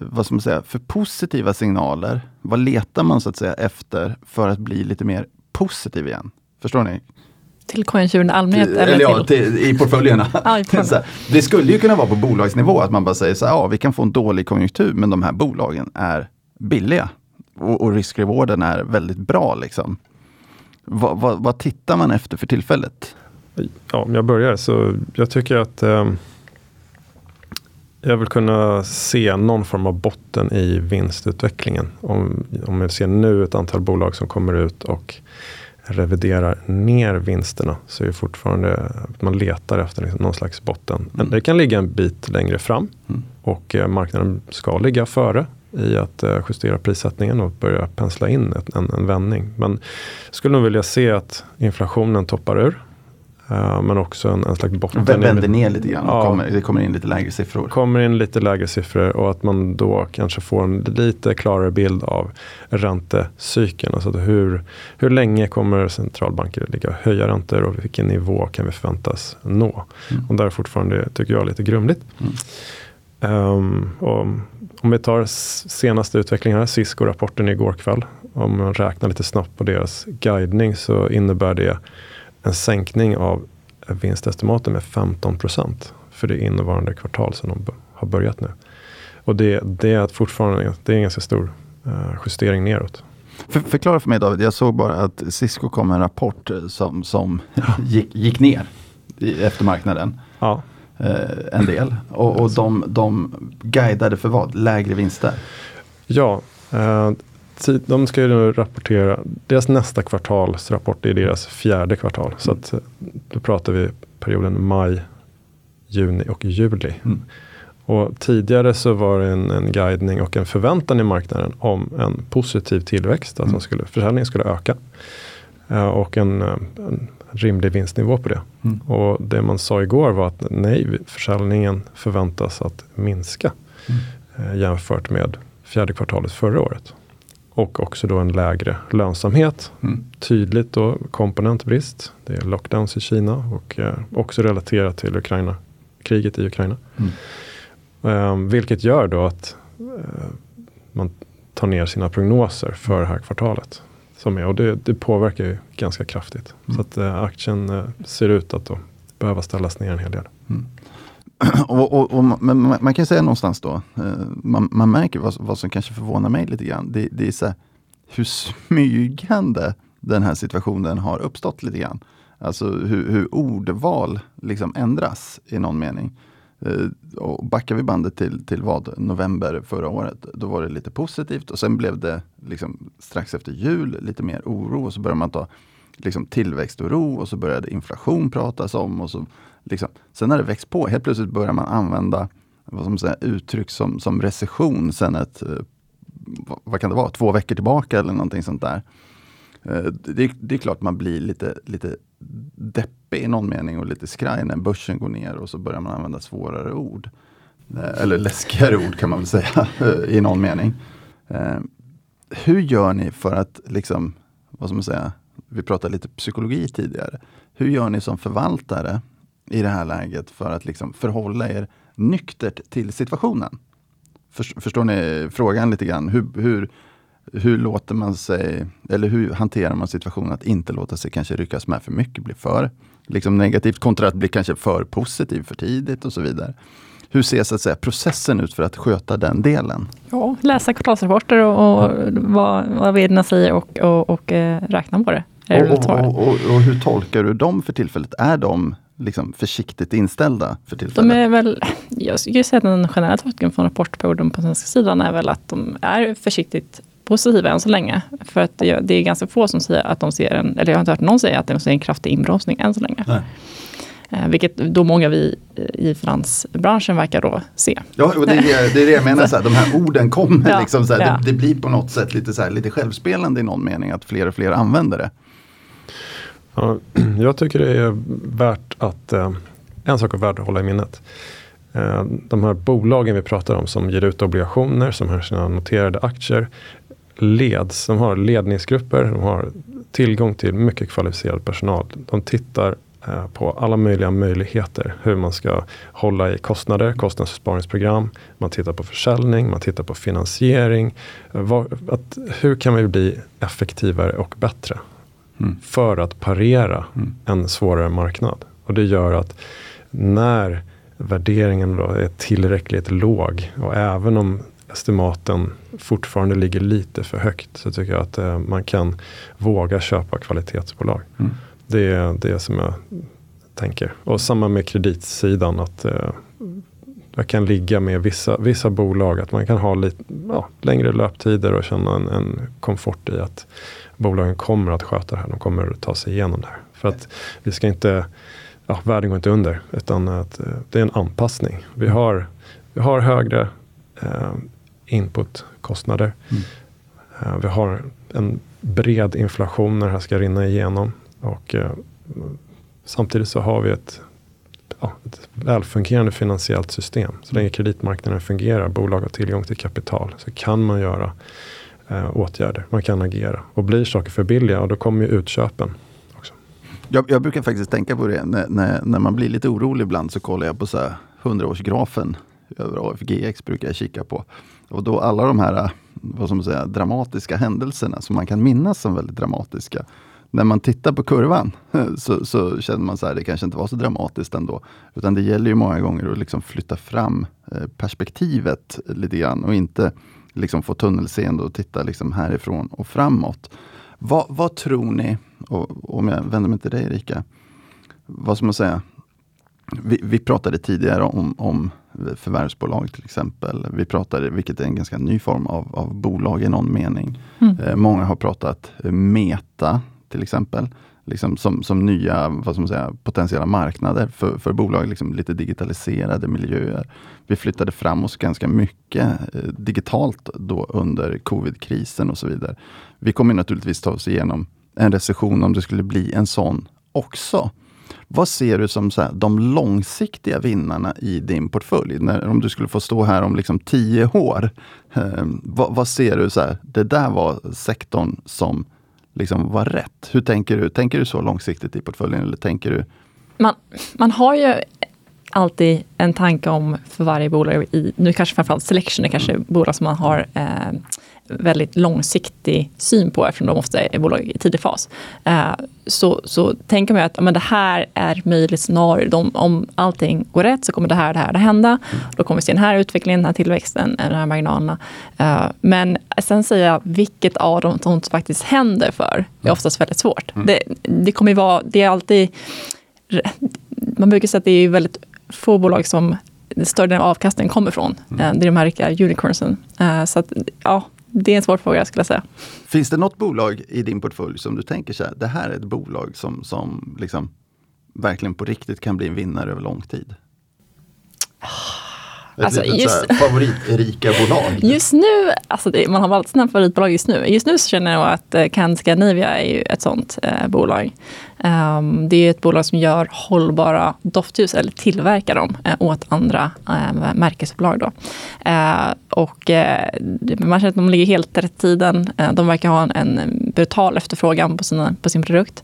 vad ska man säga, för positiva signaler? Vad letar man så att säga efter för att bli lite mer positiv igen? Förstår ni? Till konjunkturen allmänhet? Till, eller eller ja, till... till, i portföljerna. <laughs> Ja, i <laughs> det skulle ju kunna vara på bolagsnivå att man bara säger så här, ja vi kan få en dålig konjunktur men de här bolagen är billiga. Och, och riskrewarden är väldigt bra liksom. Vad, vad, vad tittar man efter för tillfället? Ja, om jag börjar så jag tycker att eh, jag vill kunna se någon form av botten i vinstutvecklingen. Om, om jag ser nu ett antal bolag som kommer ut och reviderar ner vinsterna så är det fortfarande att man letar efter liksom någon slags botten. Men det kan ligga en bit längre fram Mm. och eh, marknaden ska ligga före i att eh, justera prissättningen och börja pensla in en, en vändning. Men jag skulle nog vilja se att inflationen toppar ur. Eh, men också en, en slags botten. Den vänder ner lite grann, Ja. kommer, det kommer in lite lägre siffror. kommer in lite lägre siffror och att man då kanske får en lite klarare bild av räntecykeln. Alltså hur, hur länge kommer centralbanker ligga och höja räntor och vilken nivå kan vi förväntas nå? Mm. Och där är fortfarande, tycker jag, lite grumligt. Mm. Och om vi tar senaste utvecklingen här, Cisco-rapporten igår kväll. Om man räknar lite snabbt på deras guidning så innebär det en sänkning av vinstestimaten med 15 procent för det innevarande kvartal som de har börjat nu. Och det, det är fortfarande det är en ganska stor eh, justering neråt. För, förklara för mig David, jag såg bara att Cisco kom med en rapport eh, som, som <laughs> gick, gick ner i eftermarknaden. Ja, Eh, en del. Och, och de, de guidade för vad? Lägre vinster? ja eh, de ska ju nu rapportera, deras nästa kvartalsrapport är deras fjärde kvartal. Så att, eh, då pratar vi perioden maj, juni och juli. Mm. Och tidigare så var det en, en guidning och en förväntan i marknaden om en positiv tillväxt, att Mm. de skulle, försäljningen skulle öka. Eh, och en, eh, en rimlig vinstnivå på det. Mm. Och det man sa igår var att nej, försäljningen förväntas att minska Mm. jämfört med fjärde kvartalet förra året. Och också då en lägre lönsamhet. Mm. Tydligt då komponentbrist. Det är lockdowns i Kina och eh, också relaterat till Ukraina, kriget i Ukraina. Mm. Eh, vilket gör då att eh, man tar ner sina prognoser för det här kvartalet. Som är, och det, det påverkar ju ganska kraftigt. Mm. Så att eh, aktien eh, ser ut att då behöva ställas ner en hel del. <clears throat> Och, och, och, men man, man kan säga någonstans då, eh, man, man märker vad, vad som kanske förvånar mig lite grann. Det, det är så här, hur smygande den här situationen har uppstått lite grann. Alltså hur, hur ordval liksom ändras i någon mening. Eh, och backar vi bandet till, till vad? November förra året. Då var det lite positivt och sen blev det liksom strax efter jul lite mer oro och så började man ta liksom tillväxtoro och så började inflation pratas om. Och så liksom, sen har det växt på. Helt plötsligt börjar man använda vad som säger, uttryck som, som recession sen ett, eh, vad- kan det vara, två veckor tillbaka eller någonting sånt där. Eh, det, det är klart man blir lite, lite deppig i någon mening och lite skraj när börsen går ner och så börjar man använda svårare ord. Eh, eller läskigare ord kan man väl säga <laughs> i någon mening. Hur gör ni för att, liksom, vad ska man säga, vi pratade lite psykologi tidigare. Hur gör ni som förvaltare i det här läget för att liksom förhålla er nyktert till situationen? För, förstår ni frågan lite grann? Hur, hur, hur låter man sig, eller hur hanterar man situationen att inte låta sig kanske ryckas med för mycket, bli för liksom negativt kontra att bli kanske för positiv för tidigt och så vidare. Hur ser så att säga, processen ut för att sköta den delen? Ja, läsa kvartalsrapporter och, och vad, vad vdarna säger och, och, och eh, räkna på det. Och, och, och hur tolkar du dem för tillfället? Är de liksom försiktigt inställda för De tillfället? är väl, jag skulle säga att den generella tolkningen från rapportperioden på svenska sidan är väl att de är försiktigt positiva än så länge. För att det, det är ganska få som säger att de ser en, eller jag har inte hört någon säga att de ser en kraftig inbromsning än så länge. Nej. Eh, vilket då många vi i finansbranschen verkar då se. Ja, och det är det, det, är det jag menar, så här, de här orden kommer. <laughs> Ja, liksom, så här, ja. det, det blir på något sätt lite, så här, lite självspelande i någon mening att fler och fler använder det. Ja, <clears throat> jag tycker det är värt att, eh, en sak är värd att hålla i minnet. Eh, de här bolagen vi pratar om som ger ut obligationer, som har sina noterade aktier, leds, de har ledningsgrupper, de har tillgång till mycket kvalificerad personal. De tittar eh, på alla möjliga möjligheter, hur man ska hålla i kostnader, kostnadsbesparingsprogram, man tittar på försäljning, man tittar på finansiering. Var, att, hur kan vi bli effektivare och bättre? Mm. för att parera mm. en svårare marknad. Och det gör att när värderingen då är tillräckligt låg och även om estimaten fortfarande ligger lite för högt så tycker jag att eh, man kan våga köpa kvalitetsbolag. Mm. Det är det som jag tänker. Och samma med kreditsidan. att eh, jag kan ligga med vissa, vissa bolag, att man kan ha lite ja, längre löptider och känna en, en komfort i att bolagen kommer att sköta det här. De kommer att ta sig igenom det här. För att vi ska inte, ja, världen går inte under, utan att eh, det är en anpassning. Vi har, vi har högre eh, inputkostnader. Mm. Eh, vi har en bred inflation när det här ska rinna igenom. Och eh, samtidigt så har vi ett, ja, ett välfungerande finansiellt system. Så länge kreditmarknaden fungerar, bolag har tillgång till kapital, så kan man göra eh, åtgärder. Man kan agera. Och blir saker för billiga, och då kommer ju utköpen. Också. Jag, jag brukar faktiskt tänka på det, när, när, när, man blir lite orolig ibland så kollar jag på så här 100-årsgrafen över AFGX brukar jag kika på. Och då alla de här vad som säga, dramatiska händelserna som man kan minnas som väldigt dramatiska. När man tittar på kurvan <laughs> så, så känner man att det kanske inte var så dramatiskt ändå. Utan det gäller ju många gånger att liksom flytta fram eh, perspektivet lite grann och inte liksom få tunnelseende och titta liksom härifrån och framåt. Vad, vad tror ni, och om jag vänder mig till dig Erika, vad ska man säga? Vi, vi pratade tidigare om, om förvärvsbolag till exempel. Vi pratade, vilket är en ganska ny form av, av bolag i någon mening. Mm. Eh, många har pratat meta till exempel. Liksom som, som nya vad ska man säga, potentiella marknader för, för bolag, liksom lite digitaliserade miljöer. Vi flyttade fram oss ganska mycket eh, digitalt då under covid-krisen och så vidare. Vi kommer naturligtvis ta oss igenom en recession om det skulle bli en sån också. Vad ser du som så här, de långsiktiga vinnarna i din portfölj? När, om du skulle få stå här om liksom tio år, eh, vad, vad, ser du, så här, det där var sektorn som liksom vara rätt. Hur tänker du? Tänker du så långsiktigt i portföljen eller tänker du? Man, man har ju alltid en tanke om för varje bolag, i, nu kanske framförallt selection det kanske är bolag som man har eh, väldigt långsiktig syn på eftersom de ofta är bolag i tidig fas. Eh, så, så tänker man att men det här är möjligt scenario. De, om allting går rätt så kommer det här och det här att hända. Mm. Då kommer vi se den här utvecklingen, den här tillväxten, den här marginalerna. Eh, men sen säga vilket av dem som faktiskt händer för är oftast väldigt svårt. Mm. Det, det kommer vara, det är alltid man brukar säga att det är väldigt få bolag som större delen av avkastningen kommer från. Mm. Eh, det är de här riktiga unicornsen. Så att, ja, det är en svår fråga skulle jag säga. Finns det något bolag i din portfölj som du tänker så här, det här är ett bolag som, som liksom verkligen på riktigt kan bli en vinnare över lång tid? Alltså, just, favoritrika bolag? Just nu, alltså det, man har valt sina favoritbolag just nu. Just nu så känner jag att uh, Can Scandinavia är ett sånt uh, bolag. Um, det är ett bolag som gör hållbara doftljus, eller tillverkar dem uh, åt andra uh, märkesbolag. Då. Uh, och eh, man känner att de ligger helt rätt i tiden. de verkar ha en, en, brutal efterfrågan på, sina, på sin produkt.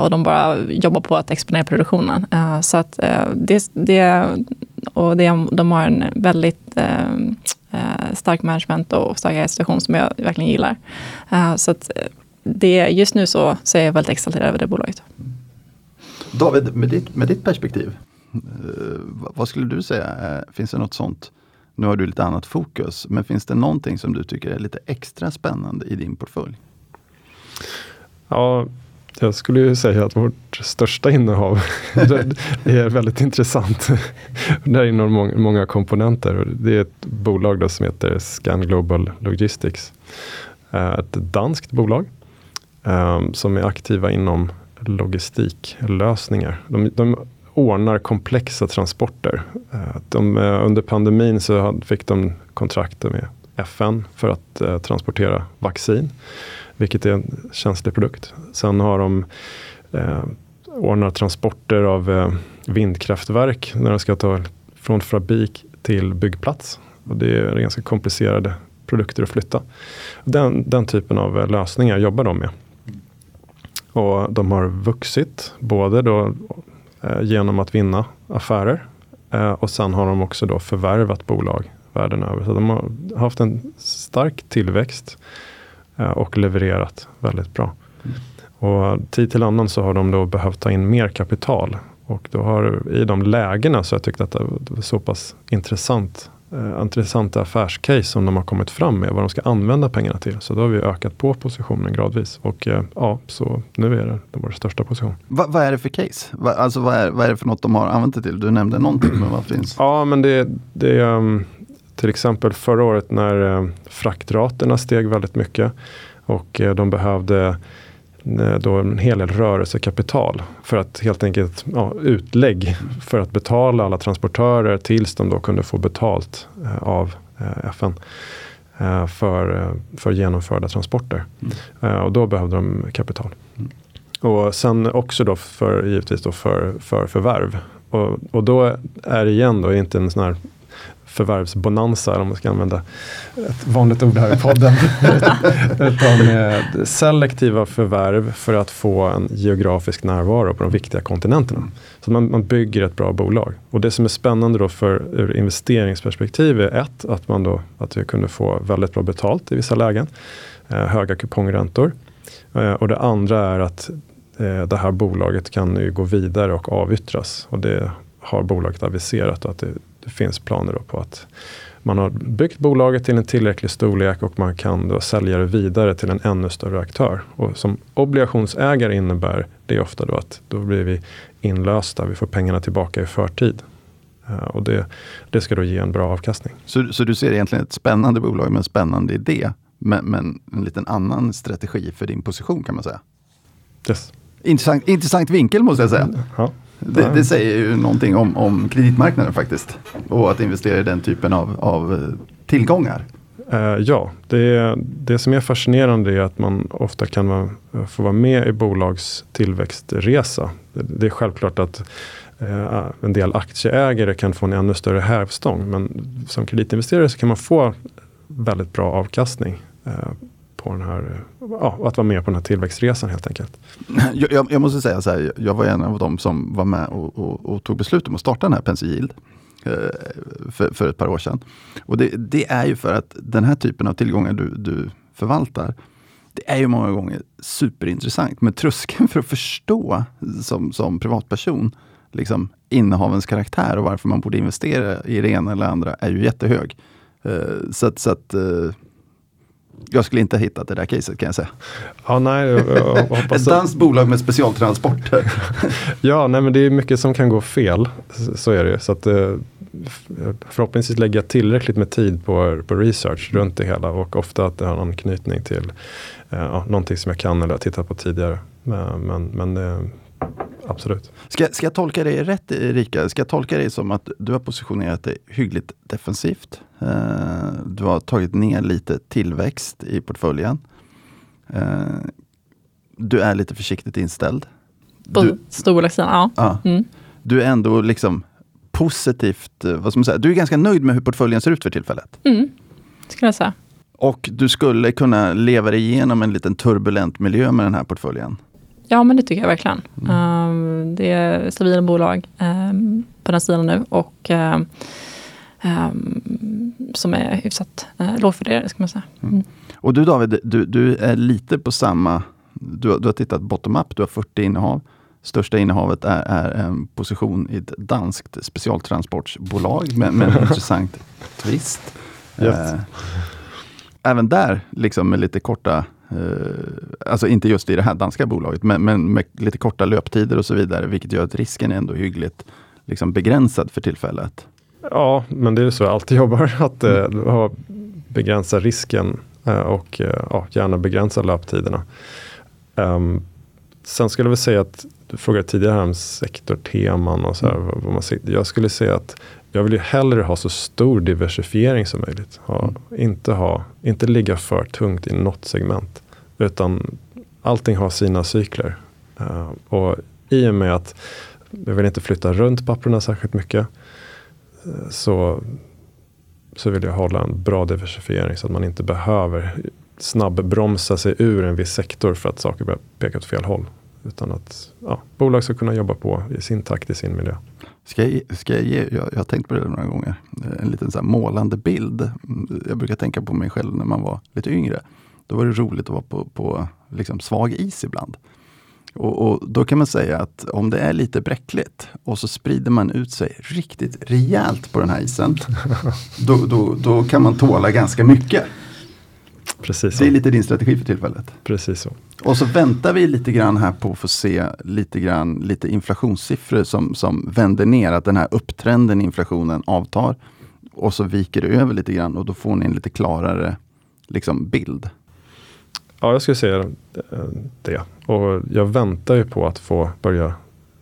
och de bara jobbar på att exponera produktionen. så att det, det, och det, de har en väldigt ehm, stark management och stark situation som jag verkligen gillar. så att det, just nu så, så är jag väldigt exalterad över det bolaget. David, med ditt, med ditt perspektiv, eh, vad skulle du säga, eh, finns det något sånt? Nu har du lite annat fokus, men finns det någonting som du tycker är lite extra spännande i din portfölj? Ja, jag skulle ju säga att vårt största innehav <laughs> är väldigt intressant. <laughs> Det innehåller många komponenter. Det är ett bolag som heter Scan Global Logistics. Eh, ett danskt bolag Ehm, som är aktiva inom logistiklösningar. De, de ordnar komplexa transporter. Eh, de, eh, under pandemin så fick de kontrakt med FN för att eh, transportera vaccin, vilket är en känslig produkt. Sen har de eh, ordnat transporter av eh, vindkraftverk när de ska ta från fabrik till byggplats. Och det är ganska komplicerade produkter att flytta. Den, den typen av lösningar jobbar de med. Och de har vuxit, både då, eh, genom att vinna affärer eh, och sen har de också då förvärvat bolag världen över. Så de har haft en stark tillväxt eh, och levererat väldigt bra. Och tid till annan så har de då behövt ta in mer kapital. Och då har i de lägena så har jag tyckt att det var så pass intressant eh, intressanta affärscase som de har kommit fram med, vad de ska använda pengarna till. Så då har vi ökat på positionen gradvis och eh, ja, så nu är det vår största position. Va, vad är det för case? Va, alltså vad är, vad är det för något de har använt det till? Du nämnde någonting, men vad finns? Ja, men det, det är um, till exempel förra året när um, fraktraterna steg väldigt mycket och uh, de behövde då en hel del rörelsekapital för att helt enkelt ja, utlägg för att betala alla transportörer tills de då kunde få betalt uh, av FN för, för genomförda transporter. Mm. och då behövde de kapital. Mm. Och sen också då för, givetvis då för, för förvärv. Och, och då är det igen då inte en sån här förvärvsbonanza, om man ska använda ett vanligt ord här i podden. <laughs> Utan eh, selektiva förvärv för att få en geografisk närvaro på de viktiga kontinenterna. Så man, man bygger ett bra bolag. Och det som är spännande då för ur investeringsperspektiv är ett, att man då att vi kunde få väldigt bra betalt i vissa lägen. Eh, höga kupongräntor. Eh, och det andra är att eh, det här bolaget kan gå vidare och avyttras. Och det har bolaget aviserat att det, det finns planer på att man har byggt bolaget till en tillräcklig storlek och man kan då sälja det vidare till en ännu större aktör. Och som obligationsägare innebär det ofta då att då blir vi inlösta, vi får pengarna tillbaka i förtid. Uh, och det, det ska då ge en bra avkastning. Så, så du ser egentligen ett spännande bolag med en spännande idé, men, men en liten annan strategi för din position kan man säga? Yes. Intressant, intressant vinkel måste jag säga. Ja. Det, det, säger ju någonting om, om kreditmarknaden faktiskt. Och att investera i den typen av, av eh, tillgångar. Uh, ja, det, det som är fascinerande är att man ofta kan vara, få vara med i bolags tillväxtresa. Det, det är självklart att uh, en del aktieägare kan få en ännu större hävstång. Men som kreditinvesterare så kan man få väldigt bra avkastning uh, på den här, ja, att vara med på den här tillväxtresan helt enkelt. <clears throat> Jag, jag måste säga så här, jag var en av dem som var med och, och, och tog beslut om att starta den här Penser eh, Yield för, för, ett par år sedan. Och det, det, är ju för att den här typen av tillgångar du, du förvaltar, det är ju många gånger superintressant. Men tröskeln för att förstå som, som privatperson liksom, innehavens karaktär och varför man borde investera i det ena eller andra är ju jättehög. Eh, så att, så att eh, jag skulle inte ha hittat det där caset kan jag säga. Ja, nej, jag, jag Ett danskt bolag med specialtransporter. <laughs> ja, nej, men det är mycket som kan gå fel. Så är det Så att, eh, förhoppningsvis lägga tillräckligt med tid på, på research runt det hela och ofta att det har anknytning till eh, ja, någonting som jag kan eller har tittat på tidigare. Men, men, men eh, absolut. Ska, ska jag tolka dig rätt Erika? Ska jag tolka dig som att du har positionerat dig hyggligt defensivt? Eh, du har tagit ner lite tillväxt i portföljen. Eh, du är lite försiktigt inställd. På storbolagssidan, ja. ja. Mm. Du är ändå liksom positivt, eh, vad ska man säga, du är ganska nöjd med hur portföljen ser ut för tillfället. Mm, skulle jag säga. Och du skulle kunna leva dig igenom en liten turbulent miljö med den här portföljen? Ja, men det tycker jag verkligen. Mm. Um, det är stabila bolag um, på den sidan nu och um, som är hyfsat uh, lågvärderade, ska man säga. Mm. mm. Och du David, du, du är lite på samma... Du, du har tittat bottom-up, du har 40 innehav. Största innehavet är, är en position i ett danskt specialtransportsbolag med, med en <laughs> intressant twist. Yes. Uh, även där, liksom med lite korta Eh, alltså inte just i det här danska bolaget, men, men med lite korta löptider och så vidare, vilket gör att risken är ändå hyggligt liksom begränsad för tillfället. Ja, men det är så jag alltid jobbar, <laughs> att eh, begränsa risken eh, och eh, ja, gärna begränsa löptiderna. Um, sen skulle jag väl säga att du frågade tidigare om sektorteman och så här, vad man, jag skulle säga att jag vill ju hellre ha så stor diversifiering som möjligt. Ha, mm. inte, ha, inte ligga för tungt i något segment. Utan allting har sina cykler. Uh, och i och med att jag vill inte flytta runt papperna särskilt mycket. Eh, så, så vill jag hålla en bra diversifiering så att man inte behöver snabbbromsa sig ur en viss sektor för att saker börjar peka åt fel håll. Utan att ja, bolag ska kunna jobba på i sin takt, i sin miljö. Ska jag, ska jag, ge, jag, jag har tänkt på det några gånger, eh, en liten så målande bild. Mm, jag brukar tänka på mig själv när man var lite yngre. Då var det roligt att vara på, på liksom svag is ibland. Och, och, Då kan man säga att om det är lite bräckligt och så sprider man ut sig riktigt rejält på den här isen. <laughs> då, då, då kan man tåla ganska mycket. Precis det är lite din strategi för tillfället. Precis så. Och så väntar vi lite grann här på att få se lite grann lite inflationssiffror som, som vänder ner, att den här upptrenden i inflationen avtar. Och så viker det över lite grann och då får ni en lite klarare liksom, bild. Ja, jag skulle säga det. Och jag väntar ju på att få börja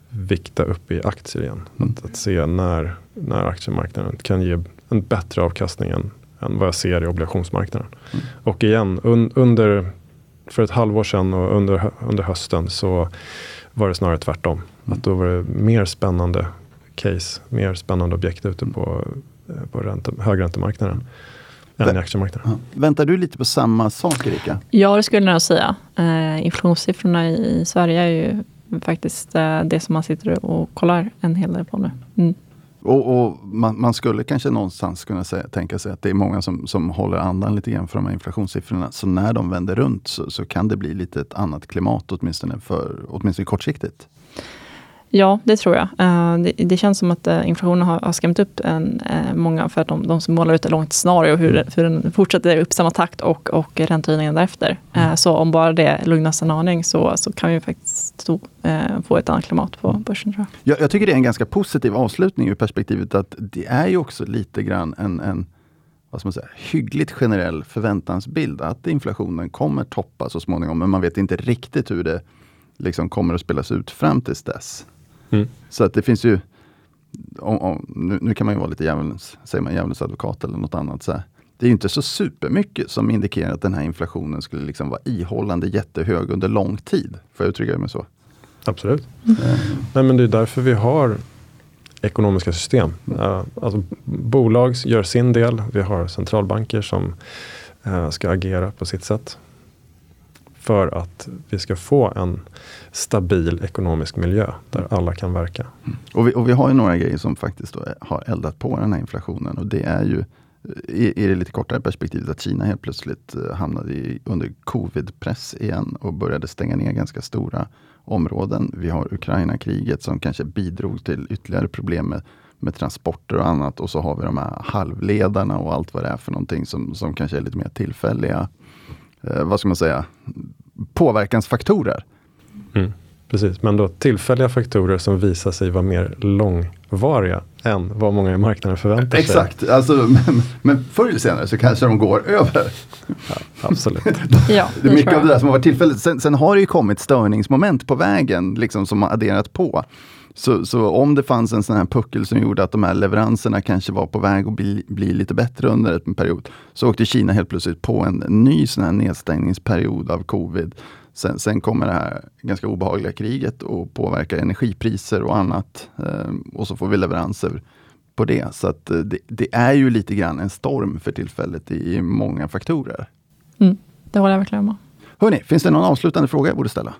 vikta upp i aktier igen. Mm. Att, att, se när, när aktiemarknaden kan ge en bättre avkastning än, än vad jag ser i obligationsmarknaden. Mm. Och igen, un, under, för ett halvår sedan och under, under hösten så var det snarare tvärtom. Mm. Att då var det mer spännande case, mer spännande objekt ute på, på ränte, högräntemarknaden än i aktiemarknaden. Väntar du lite på samma sak Erika? Ja, det skulle jag nog säga. Eh, inflationssiffrorna i Sverige är ju faktiskt eh, det som man sitter och kollar en hel del på nu. Mm. Och, och man, man, skulle kanske någonstans kunna säga, tänka sig att det är många som, som håller andan lite grann för de här inflationssiffrorna. Så när de vänder runt så, så kan det bli lite ett annat klimat åtminstone, för, åtminstone kortsiktigt. Ja, det tror jag. Eh, det, känns som att eh, inflationen har, skrämt upp en, eh, många för att de, de som målar ut ett långt scenario hur, hur den fortsätter upp samma takt och, och räntehöjningen därefter. Mm. Så om bara det lugnas en aning så, så kan vi faktiskt stå, få ett annat klimat på mm. börsen. Tror jag. jag. Jag, tycker det är en ganska positiv avslutning ur perspektivet att det är ju också lite grann en, en vad ska man säga, hyggligt generell förväntansbild att inflationen kommer toppa så småningom, men man vet inte riktigt hur det liksom kommer att spelas ut fram tills dess. Mm. Så att det finns ju, om, om, nu, nu, kan man ju vara lite djävulens, säger man djävulens advokat eller något annat. Så här. Det är inte så supermycket som indikerar att den här inflationen skulle liksom vara ihållande jättehög under lång tid. Får jag uttrycka mig så? Absolut. Mm. Nej, men det är därför vi har ekonomiska system. Mm. Uh, alltså, bolag gör sin del. Vi har centralbanker som uh, ska agera på sitt sätt. För att vi ska få en stabil ekonomisk miljö där alla kan verka. Mm. Och, vi, och vi har ju några grejer som faktiskt har eldat på den här inflationen och det är ju i, i det lite kortare perspektivet att Kina helt plötsligt eh, hamnade i, under covid-press igen och började stänga ner ganska stora områden. Vi har Ukraina-kriget som kanske bidrog till ytterligare problem med, med transporter och annat. Och så har vi de här halvledarna och allt vad det är för någonting som, som kanske är lite mer tillfälliga, eh, vad ska man säga, påverkansfaktorer. Mm, precis, men då tillfälliga faktorer som visar sig vara mer långvariga än vad många i marknaden förväntar sig. Exakt, alltså, men, men förr eller senare så kanske de går över. Ja, absolut. <laughs> ja, det är mycket av det där som har varit tillfälligt. Sen, sen, har det ju kommit störningsmoment på vägen liksom, som har adderat på. Så, så, om det fanns en sån här puckel som gjorde att de här leveranserna kanske var på väg att bli, bli lite bättre under en period, så åkte Kina helt plötsligt på en ny sån här nedstängningsperiod av covid Sen, sen, kommer det här ganska obehagliga kriget och påverkar energipriser och annat. Eh, och så får vi leveranser på det. Så att eh, det, det, är ju lite grann en storm för tillfället i, i många faktorer. Mm, det håller jag verkligen med Hörni, finns det någon avslutande fråga jag borde ställa?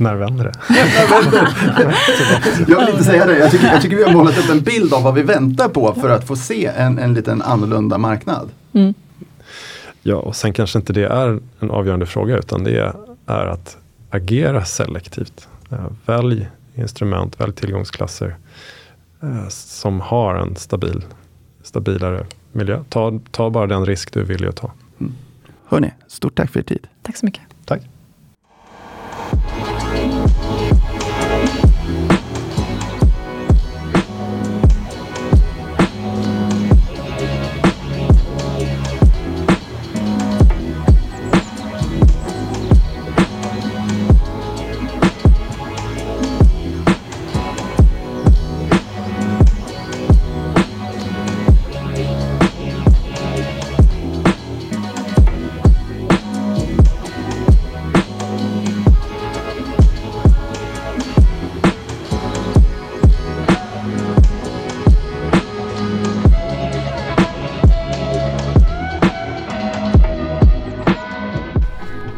När vänder det? <laughs> <laughs> jag vill inte säga det. Jag tycker, jag tycker vi har målat upp en bild av vad vi väntar på för att få se en, en liten annorlunda marknad. Mm. Ja, och sen kanske inte det är en avgörande fråga utan det är att agera selektivt. Eh, välj instrument, välj tillgångsklasser eh, som har en stabil, stabilare miljö. Ta, ta bara den risk du vill ta. Mm. Hörni, stort tack för er tid. Tack så mycket.